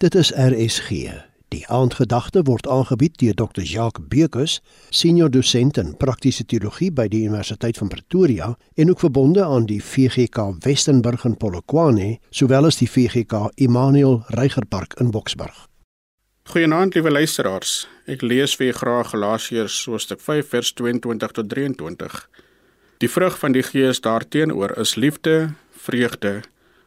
Dit is RSG. Die aandgedagte word aangebied deur Dr. Jacques Bekus, senior dosent in praktiese teologie by die Universiteit van Pretoria en ook verbonde aan die VGK Westenburg in Polokwane, sowel as die VGK Immanuel Reigerpark in Boksburg. Goeienaand liewe luisteraars. Ek lees vir julle graag Galasiërs hoofstuk 5 vers 22 tot 23. Die vrug van die Gees daarteenoor is liefde, vreugde,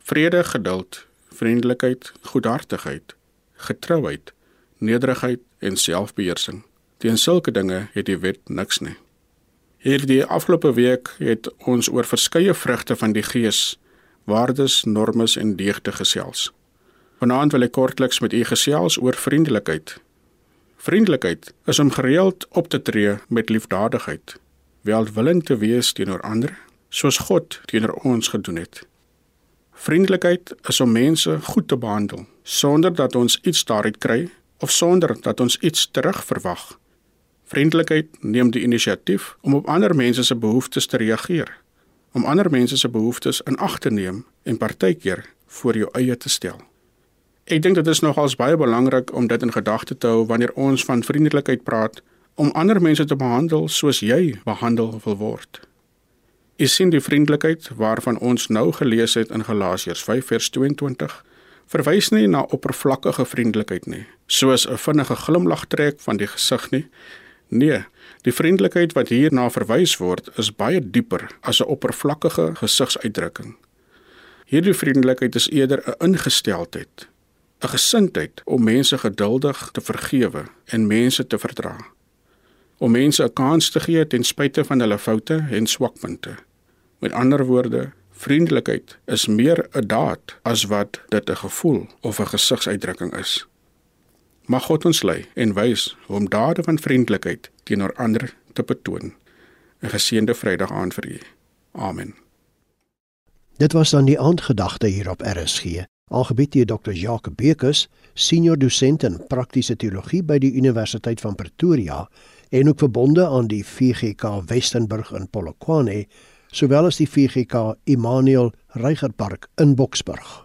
vrede, geduld, vriendelikheid, goedhartigheid, getrouheid, nederigheid en selfbeheersing. Teen sulke dinge het die wet niks nie. Hierdie afgelope week het ons oor verskeie vrugte van die Gees, waardes, normes en deugde gesels. Vanaand wil ek kortliks met u gesels oor vriendelikheid. Vriendelikheid is om gereeld op te tree met liefdadigheid, welwillend te wees teenoor ander, soos God teenoor ons gedoen het. Vriendelikheid is om mense goed te behandel sonder dat ons iets daaruit kry of sonder dat ons iets terugverwag. Vriendelikheid neem die inisiatief om op ander mense se behoeftes te reageer, om ander mense se behoeftes in ag te neem en partykeer voor jou eie te stel. Ek dink dit is nogals baie belangrik om dit in gedagte te hou wanneer ons van vriendelikheid praat, om ander mense te behandel soos jy behandel wil word. Jy sien die vriendelikheid waarvan ons nou gelees het in Galasiërs 5 vers 22 verwys nie na oppervlakkige vriendelikheid nie, soos 'n vinnige glimlag trek van die gesig nie. Nee, die vriendelikheid wat hierna verwys word, is baie dieper as 'n oppervlakkige gesigsuitdrukking. Hierdie vriendelikheid is eerder 'n ingesteldheid, 'n gesindheid om mense geduldig te vergewe en mense te verdra om mense 'n kans te gee ten spyte van hulle foute en swakpunte. Met ander woorde, vriendelikheid is meer 'n daad as wat dit 'n gevoel of 'n gesigsuitdrukking is. Mag God ons lei en wys hoe om dade van vriendelikheid teenoor ander te betoon. 'n Geseënde Vrydag aan vir u. Amen. Dit was dan die aandgedagte hier op RSG. Aangebied deur Dr. Jacques Bekus, senior dosent in praktiese teologie by die Universiteit van Pretoria en ook verbonde aan die VGK Westenburg in Polokwane, sowel as die VGK Immanuel Reigerpark in Boksburg.